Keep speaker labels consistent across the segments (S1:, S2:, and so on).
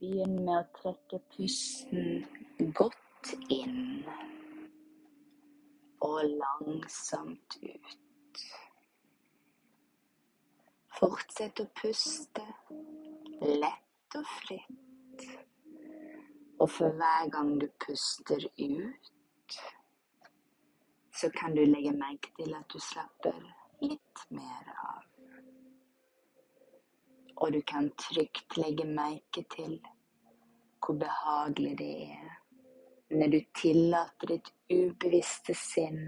S1: Begynn med å trekke pusten godt inn og langsomt ut. Fortsett å puste lett og fritt. Og for hver gang du puster ut, så kan du legge merke til at du slapper litt mer av. Og du kan trygt legge merke til hvor behagelig det er når du tillater ditt ubevisste sinn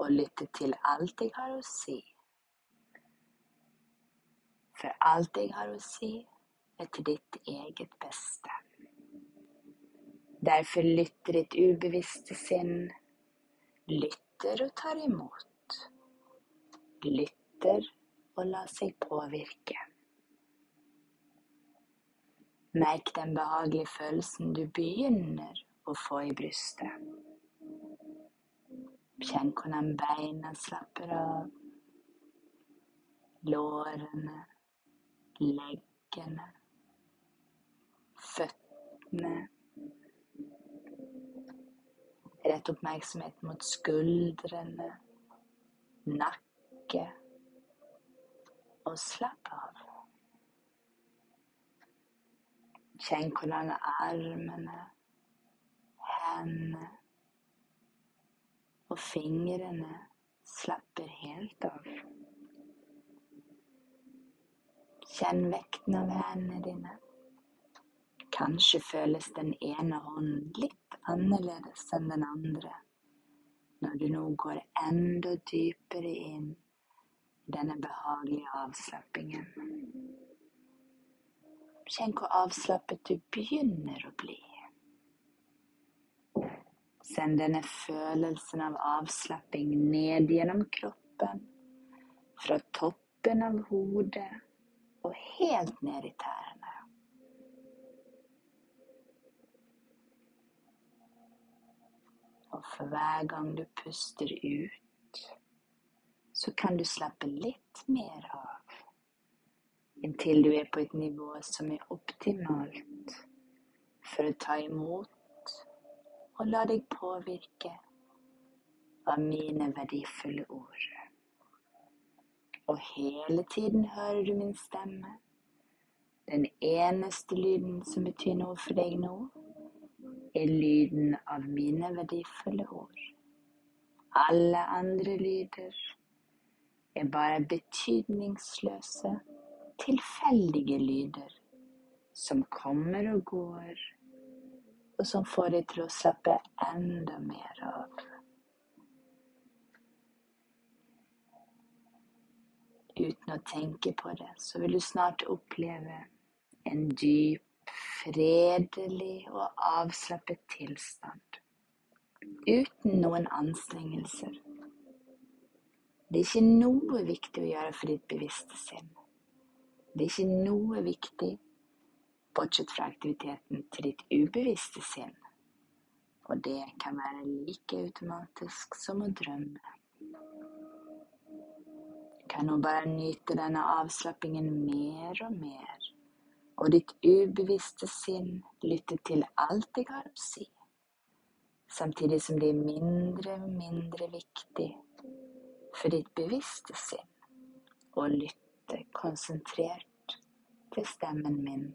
S1: å lytte til alt jeg har å si. For alt jeg har å si, er til ditt eget beste. Derfor lytter ditt ubevisste sinn, lytter og tar imot. Lytter og lar seg påvirke. Merk den behagelige følelsen du begynner å få i brystet. Kjenn hvordan beina slapper av. Lårene, leggene, føttene. Rett oppmerksomhet mot skuldrene, nakke, og slapp av. Kjenn hvordan armene, hendene og fingrene slapper helt av. Kjenn vekten av hendene dine. Kanskje føles den ene hånden litt annerledes enn den andre når du nå går enda dypere inn i denne behagelige avslappingen. Kjenn hvor avslappet du begynner å bli. Send denne følelsen av avslapping ned gjennom kroppen, fra toppen av hodet og helt ned i tærne. Og for hver gang du puster ut, så kan du slappe litt mer av inntil du er på et nivå som er optimalt for å ta imot og la deg påvirke av mine verdifulle ord. Og hele tiden hører du min stemme. Den eneste lyden som betyr noe for deg nå, er lyden av mine verdifulle ord. Alle andre lyder er bare betydningsløse tilfeldige lyder som kommer og går, og som får deg til å slappe enda mer av. Uten å tenke på det, så vil du snart oppleve en dyp, fredelig og avslappet tilstand. Uten noen anstrengelser. Det er ikke noe viktig å gjøre for ditt bevisste sinn. Det er ikke noe viktig bortsett fra aktiviteten til ditt ubevisste sinn. Og det kan være like automatisk som å drømme. Du kan nå bare nyte denne avslappingen mer og mer, og ditt ubevisste sinn lytte til alt jeg har å si, samtidig som det er mindre og mindre viktig for ditt bevisste sinn å lytte konsentrert til stemmen min.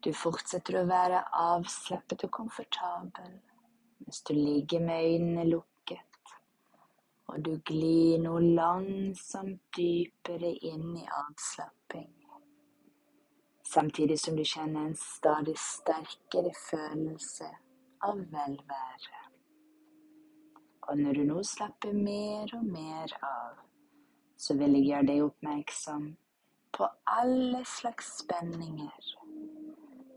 S1: Du fortsetter å være avslappet og komfortabel mens du ligger med øynene lukket, og du glir nå langsomt dypere inn i avslapping, samtidig som du kjenner en stadig sterkere følelse av velvære. Og når du nå slapper mer og mer av, så vil jeg gjøre deg oppmerksom på alle slags spenninger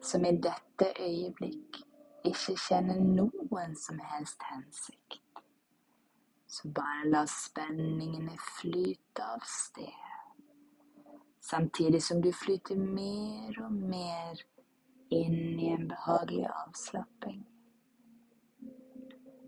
S1: som i dette øyeblikk ikke kjenner noen som helst hensikt. Så bare la spenningene flyte av sted, samtidig som du flyter mer og mer inn i en behagelig avslapping.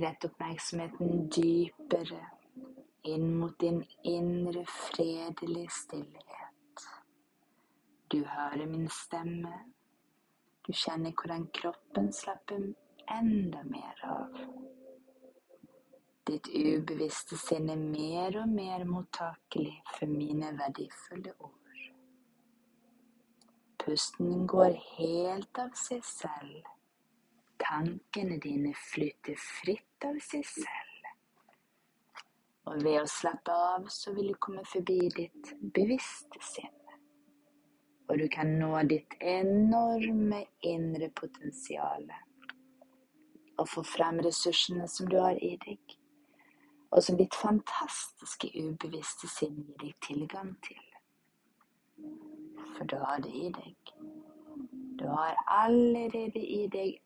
S1: Rett oppmerksomheten dypere inn mot din indre fredelige stillhet. Du hører min stemme. Du kjenner hvordan kroppen slapper enda mer av. Ditt ubevisste sinn er mer og mer mottakelig for mine verdifulle ord. Pusten går helt av seg selv. Tankene dine flyter fritt av seg selv. Og ved å slappe av, så vil du komme forbi ditt bevisste sinn. Og du kan nå ditt enorme indre potensial og få frem ressursene som du har i deg, og som ditt fantastiske ubevisste sinn gir deg tilgang til. For du har det i deg. Du har allerede i deg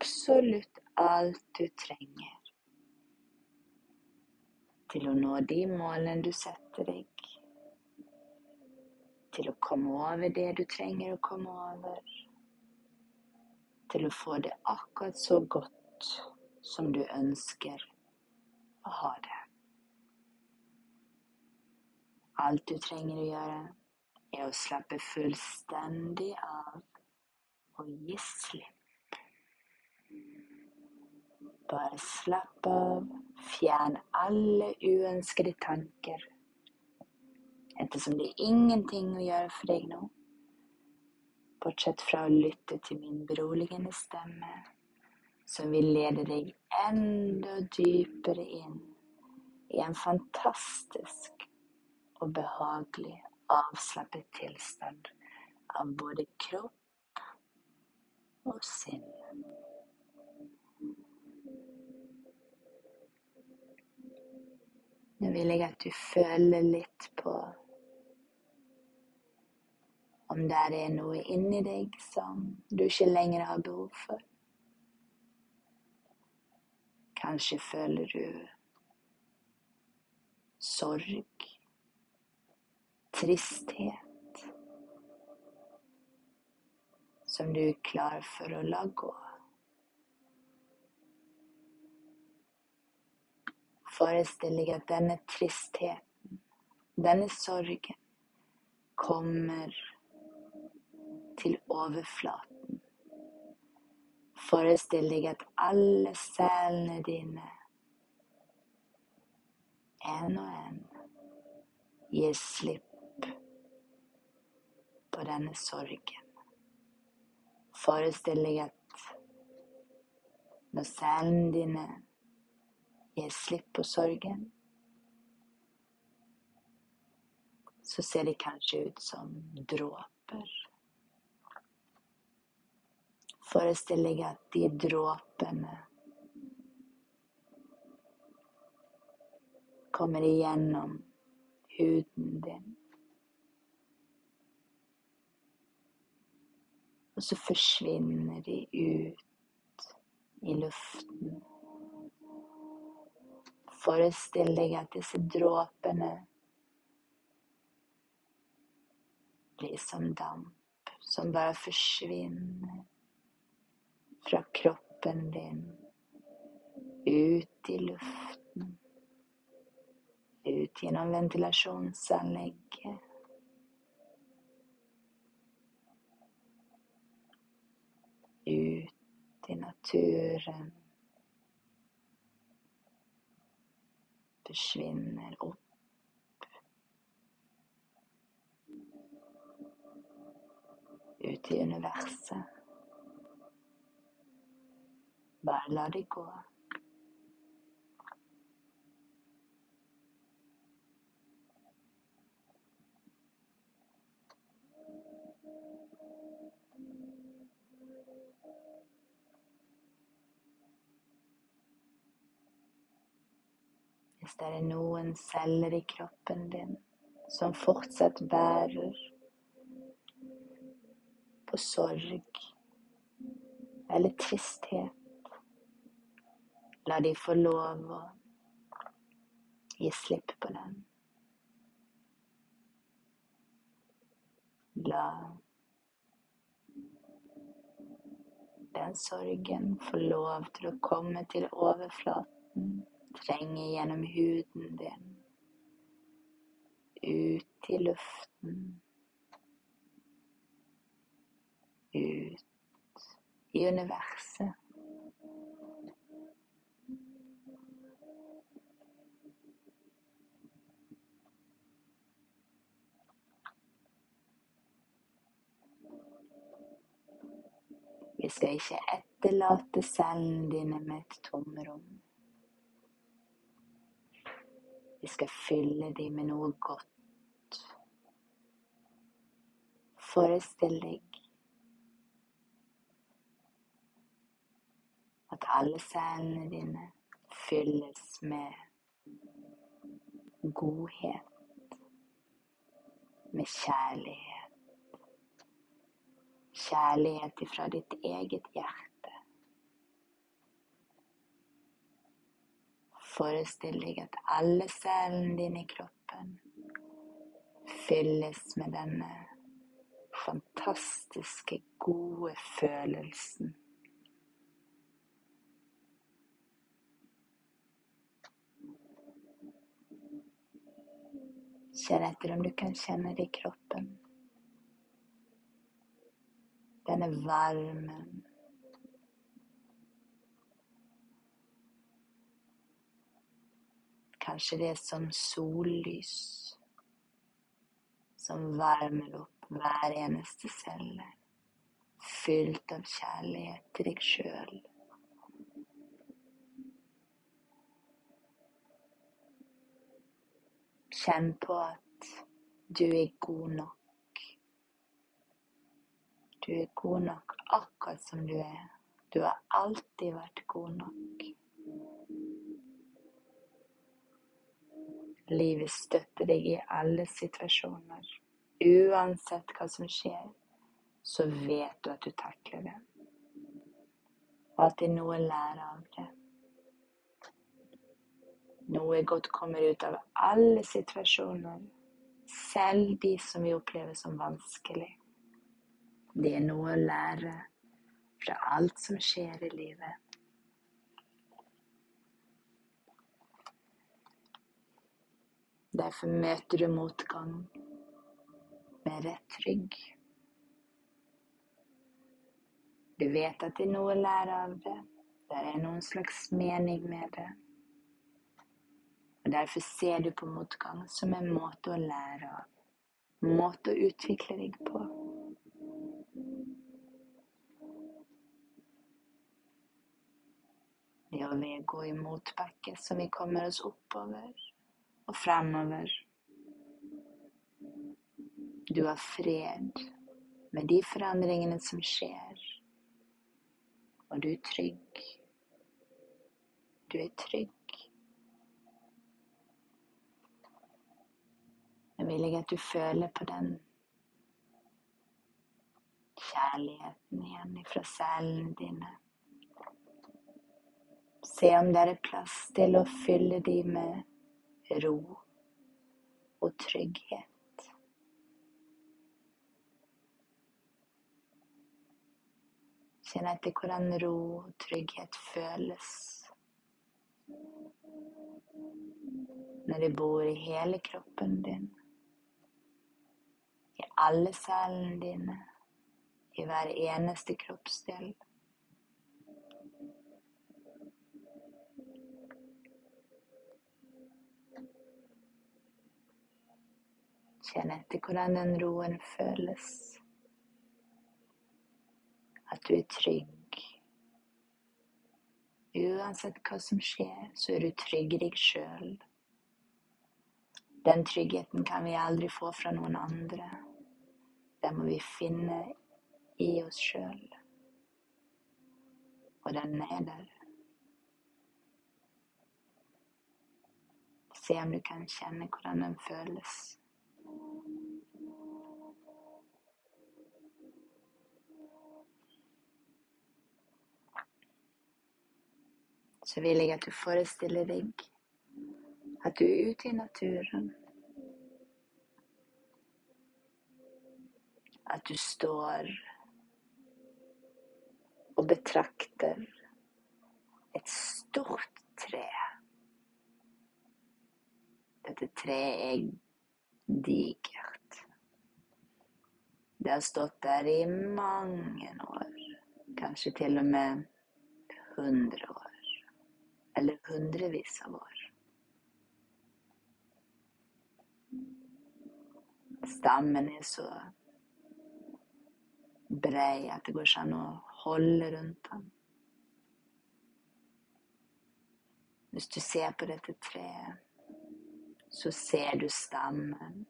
S1: absolutt alt du trenger til å nå de målene du setter deg, til å komme over det du trenger å komme over, til å få det akkurat så godt som du ønsker å ha det. Alt du trenger å gjøre, er å slappe fullstendig av og gi slipp. Bare slapp av, fjern alle uønskede tanker. Ettersom det er ingenting å gjøre for deg nå, bortsett fra å lytte til min beroligende stemme som vil lede deg enda dypere inn i en fantastisk og behagelig avslappet tilstand av både kropp og sinn. Nå vil jeg at du føler litt på om det er noe inni deg som du ikke lenger har behov for. Kanskje føler du sorg, tristhet, som du er klar for å la gå. Forestill deg at denne tristheten, denne sorgen, kommer til overflaten Forestill deg at alle selene dine, en og en, gir slipp på denne sorgen. Forestill deg at når selene dine gir slipp på sorgen, så ser de kanskje ut som dråper Forestill deg at de dråpene kommer igjennom huden din. Og så forsvinner de ut i luften. Forestill deg at disse dråpene blir som damp, som bare forsvinner fra kroppen din ut i luften. Ut gjennom ventilasjonsanlegget. Ut i naturen. Forsvinner opp. Ut i universet. Bare la det gå. Hvis det er noen celler i kroppen din som fortsatt bærer på sorg eller tristhet. La de få lov å gi slipp på den. La den sorgen få lov til å komme til overflaten, trenge gjennom huden din, ut i luften, ut i universet. Vi skal ikke etterlate cellene dine med et tomrom. Vi skal fylle dem med noe godt. Forestill deg at alle cellene dine fylles med godhet, med kjærlighet kjærlighet ifra ditt eget hjerte. Forestill deg at alle cellene dine i kroppen fylles med denne fantastiske, gode følelsen. Kjenn etter om du kan kjenne det i kroppen. Denne varmen. Kanskje det er som sollys som varmer opp hver eneste celle, fylt av kjærlighet til deg sjøl. Kjenn på at du er god nok. Du er god nok akkurat som du er. Du har alltid vært god nok. Livet støtter deg i alle situasjoner. Uansett hva som skjer, så vet du at du takler det. Og at det er noe å lære av det. Noe godt kommer ut av alle situasjoner, selv de som vi opplever som vanskelig. Det er noe å lære fra alt som skjer i livet. Derfor møter du motgang med rett rygg. Du vet at det er noe å lære av det. Det er noen slags mening med det. Og Derfor ser du på motgang som en måte å lære av. Måte å utvikle deg på. Det å gå i motbakke, som vi kommer oss oppover og fremover. Du har fred med de forandringene som skjer, og du er trygg. Du er trygg. Jeg vil ikke at du føler på den kjærligheten igjen fra cellene dine. Se om det er plass til å fylle de med ro og trygghet. Kjenn etter hvordan ro og trygghet føles når det bor i hele kroppen din, i alle cellene dine, i hver eneste kroppsdel. Kjenn etter hvordan den roen føles. At du er trygg. Uansett hva som skjer, så er du trygg i deg sjøl. Den tryggheten kan vi aldri få fra noen andre. Den må vi finne i oss sjøl. Og den er der. Se om du kan kjenne hvordan den føles. Så vil jeg at du forestiller deg at du er ute i naturen. At du står og betrakter et stort tre. Dette treet er digert. Det har stått der i mange år, kanskje til og med hundre år, eller hundrevis av år. Stammen er så brei at det går ikke an å holde rundt den. Hvis du ser på dette treet, så ser du stammen.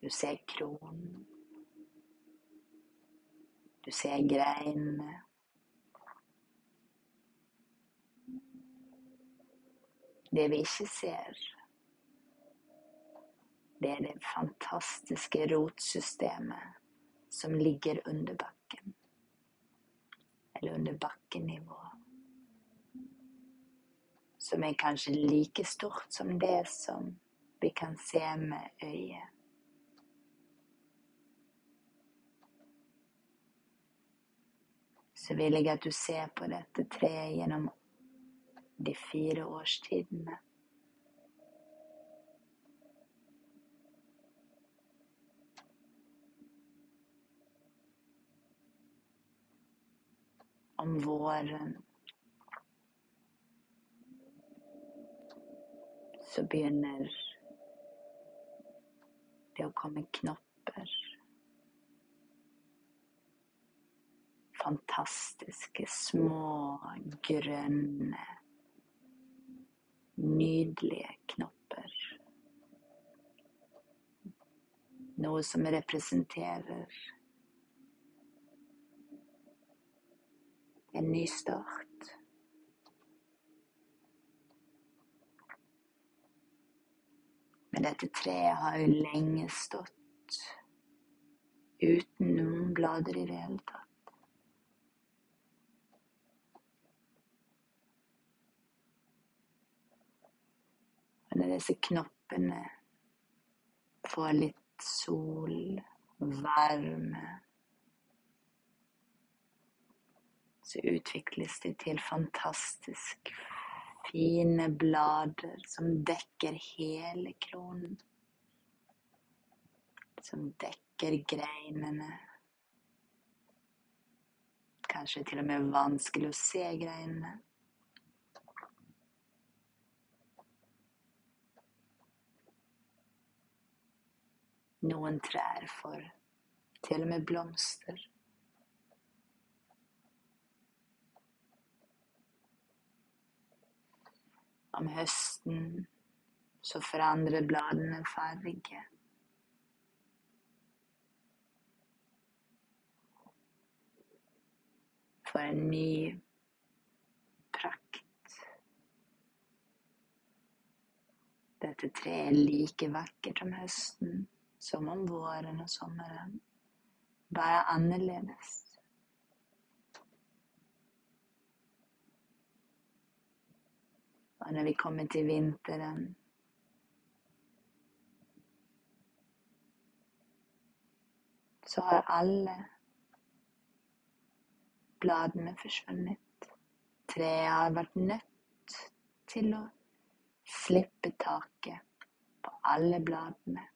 S1: Du ser kronen. Du ser greinene. Det vi ikke ser, det er det fantastiske rotsystemet som ligger under bakken. Eller under bakkenivå. Som er kanskje like stort som det som vi kan se med øyet. Så vil jeg at du ser på dette treet gjennom de fire årstidene. om våren så begynner det å komme knopper. Fantastiske, små, grønne, nydelige knopper. Noe som representerer en ny start. Men dette treet har jo lenge stått uten noen blader i det hele tatt. Disse knoppene får litt sol, varme så utvikles de til fantastisk fine blader som dekker hele kronen. Som dekker greinene. Kanskje til og med vanskelig å se greinene. Noen trær får til og med blomster. Om høsten så forandrer bladene farge. For en ny prakt. Dette treet er like vakkert om høsten som om våren og sommeren, bare annerledes. Og når vi kommer til vinteren så har alle bladene forsvunnet. Treet har vært nødt til å slippe taket på alle bladene.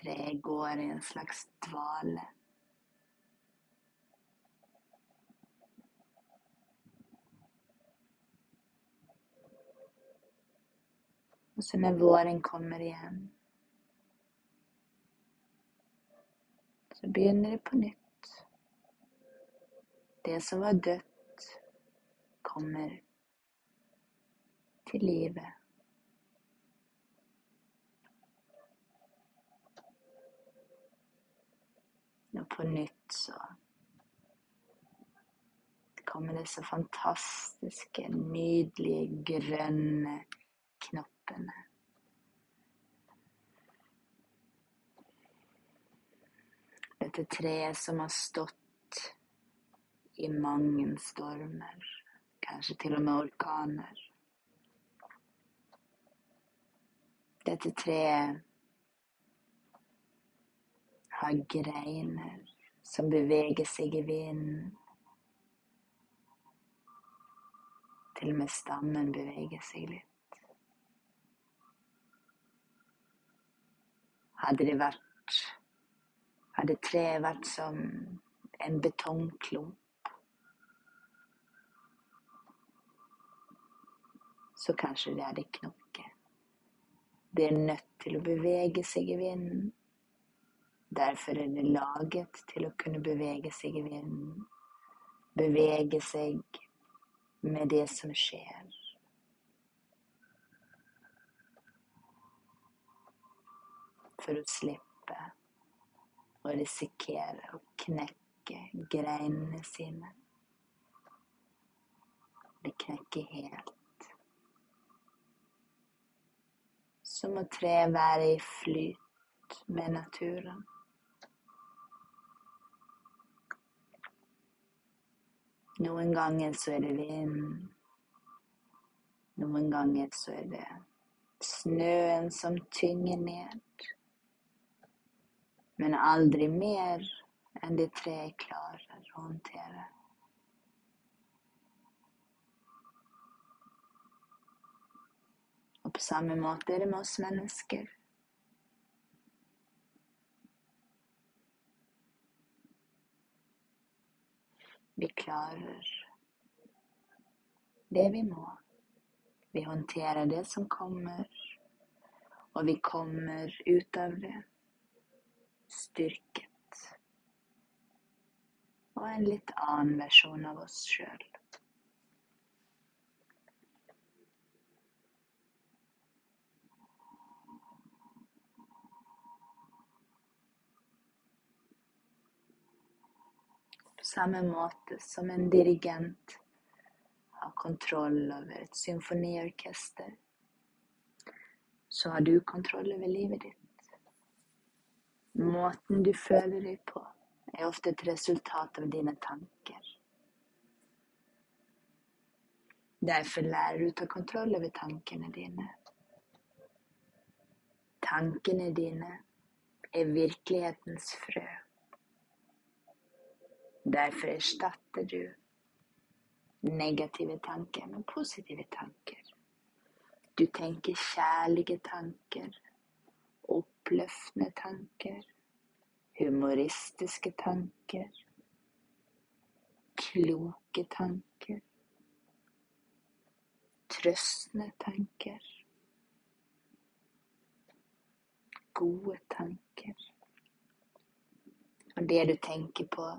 S1: Treet går i en slags dvale. Og så når våren kommer igjen, så begynner det på nytt. Det som var dødt, kommer til live. Og på nytt så kommer disse fantastiske, nydelige, grønne knoppene. Dette treet som har stått i mange stormer, kanskje til og med orkaner. Dette treet har greiner som beveger seg i vinden. Til og med stammen beveger seg litt. Hadde det vært Hadde treet vært som en betongklump, så kanskje det hadde knokket. Det er nødt til å bevege seg i vinden. Derfor er det laget til å kunne bevege seg i vinden. Bevege seg med det som skjer. For å slippe å risikere å knekke greinene sine. Det knekker helt. Så må treet være i flyt med naturen. Noen ganger så er det vind. Noen ganger så er det snøen som tynger ned. Men aldri mer enn det treet klarer å håndtere. Og på samme måte er det med oss mennesker. Vi klarer det vi må. Vi håndterer det som kommer, og vi kommer ut av det styrket. Og en litt annen versjon av oss sjøl. Samme måte som en dirigent har kontroll over et symfoniorkester, så har du kontroll over livet ditt. Måten du føler deg på, er ofte et resultat av dine tanker. Derfor lærer du å ta kontroll over tankene dine. Tankene dine er virkelighetens frø. Derfor erstatter du negative tanker med positive tanker. Du tenker kjærlige tanker, oppløftende tanker, humoristiske tanker, kloke tanker, trøstende tanker, gode tanker. Og det du tenker på,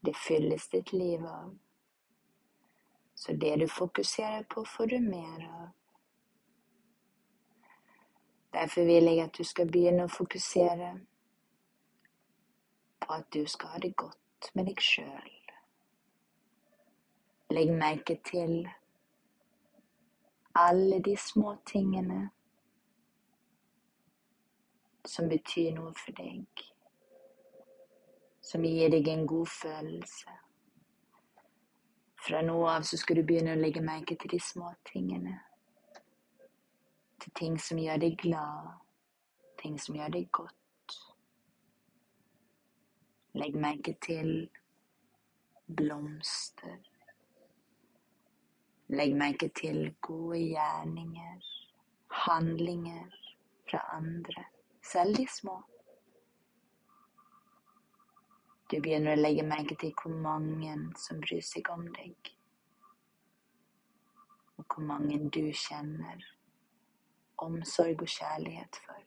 S1: det fylles ditt liv av. Så det du fokuserer på, får du mer av. Derfor vil jeg at du skal begynne å fokusere på at du skal ha det godt med deg sjøl. Legg merke til alle de små tingene som betyr noe for deg som gir deg en god følelse. Fra nå av så skal du begynne å legge merke til de små tingene. Til ting som gjør deg glad, ting som gjør deg godt. Legg merke til blomster. Legg merke til gode gjerninger, handlinger fra andre, selv de små. Du begynner å legge merke til hvor mange som bryr seg om deg, og hvor mange du kjenner omsorg og kjærlighet for.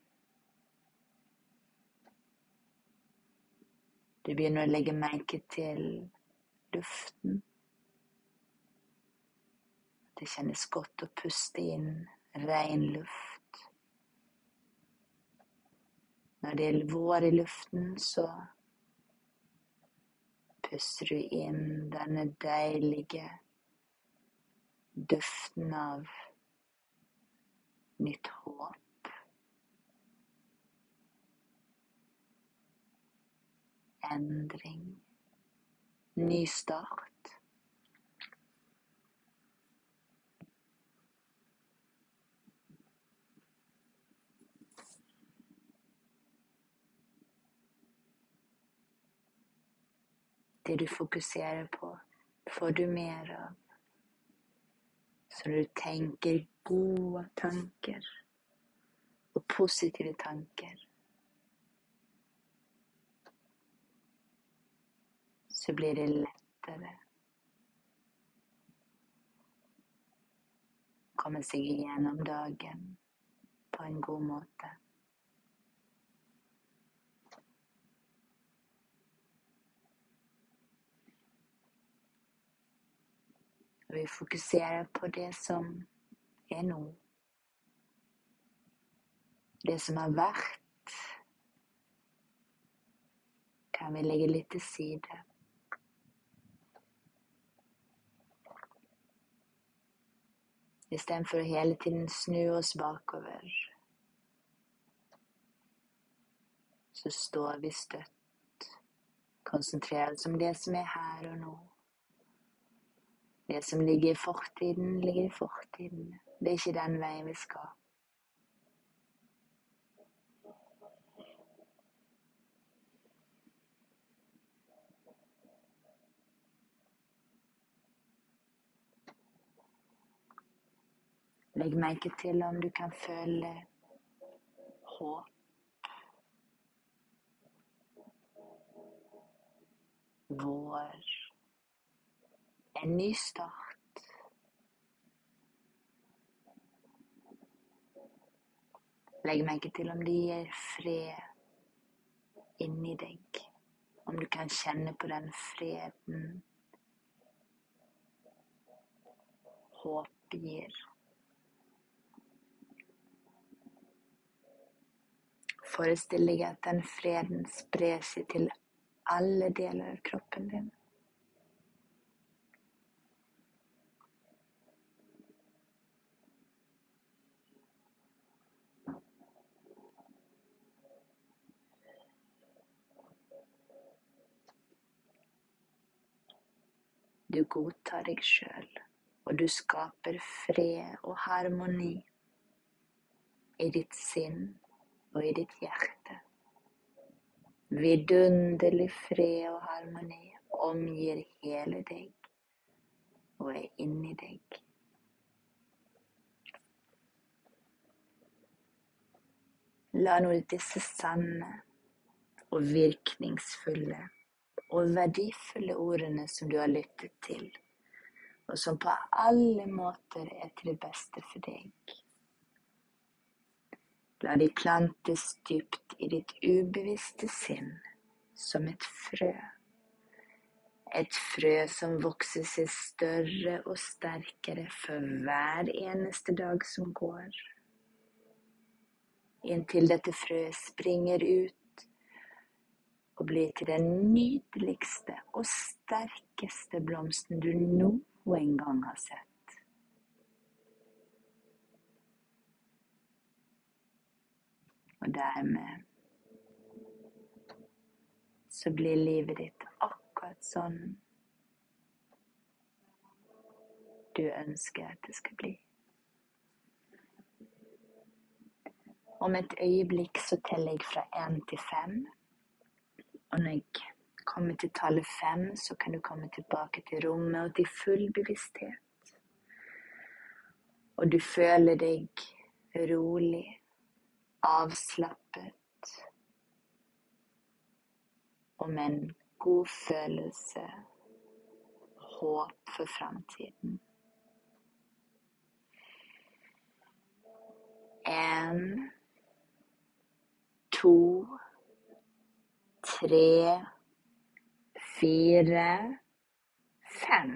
S1: Du begynner å legge merke til luften. Det kjennes godt å puste inn ren luft. Når det er vår i luften, så puster du inn denne deilige duften av nytt håp. Endring. Ny start. Det du fokuserer på, får du mer av. Så du tenker gode tanker og positive tanker, så blir det lettere å komme seg igjennom dagen på en god måte. Og vi fokuserer på det som er nå. Det som har vært, kan vi legge litt til side. Istedenfor å hele tiden snu oss bakover, så står vi støtt, konsentrerer oss om det som er her og nå. Det som ligger i fortiden, ligger i fortiden. Det er ikke den veien vi skal. Legg merke til om du kan føle håp. Vår en ny start. Legg merke til om det gir fred inni deg. Om du kan kjenne på den freden håp gir. Forestill deg at den freden sprer seg til alle deler av kroppen din. Du godtar deg sjøl, og du skaper fred og harmoni i ditt sinn og i ditt hjerte. Vidunderlig fred og harmoni omgir hele deg og er inni deg. La nå disse sanne og virkningsfulle og verdifulle ordene som du har lyttet til, og som på alle måter er til det beste for deg. La de plantes dypt i ditt ubevisste sinn som et frø. Et frø som vokser seg større og sterkere for hver eneste dag som går. Inntil dette frøet springer ut og bli til den nydeligste og sterkeste blomsten du noen gang har sett. Og dermed så blir livet ditt akkurat sånn du ønsker at det skal bli. Om et øyeblikk så teller jeg fra én til fem. Og når jeg kommer til tallet fem, så kan du komme tilbake til rommet og til full bevissthet. Og du føler deg rolig, avslappet og med en god følelse, håp for framtiden. En, to tre, fire, fem.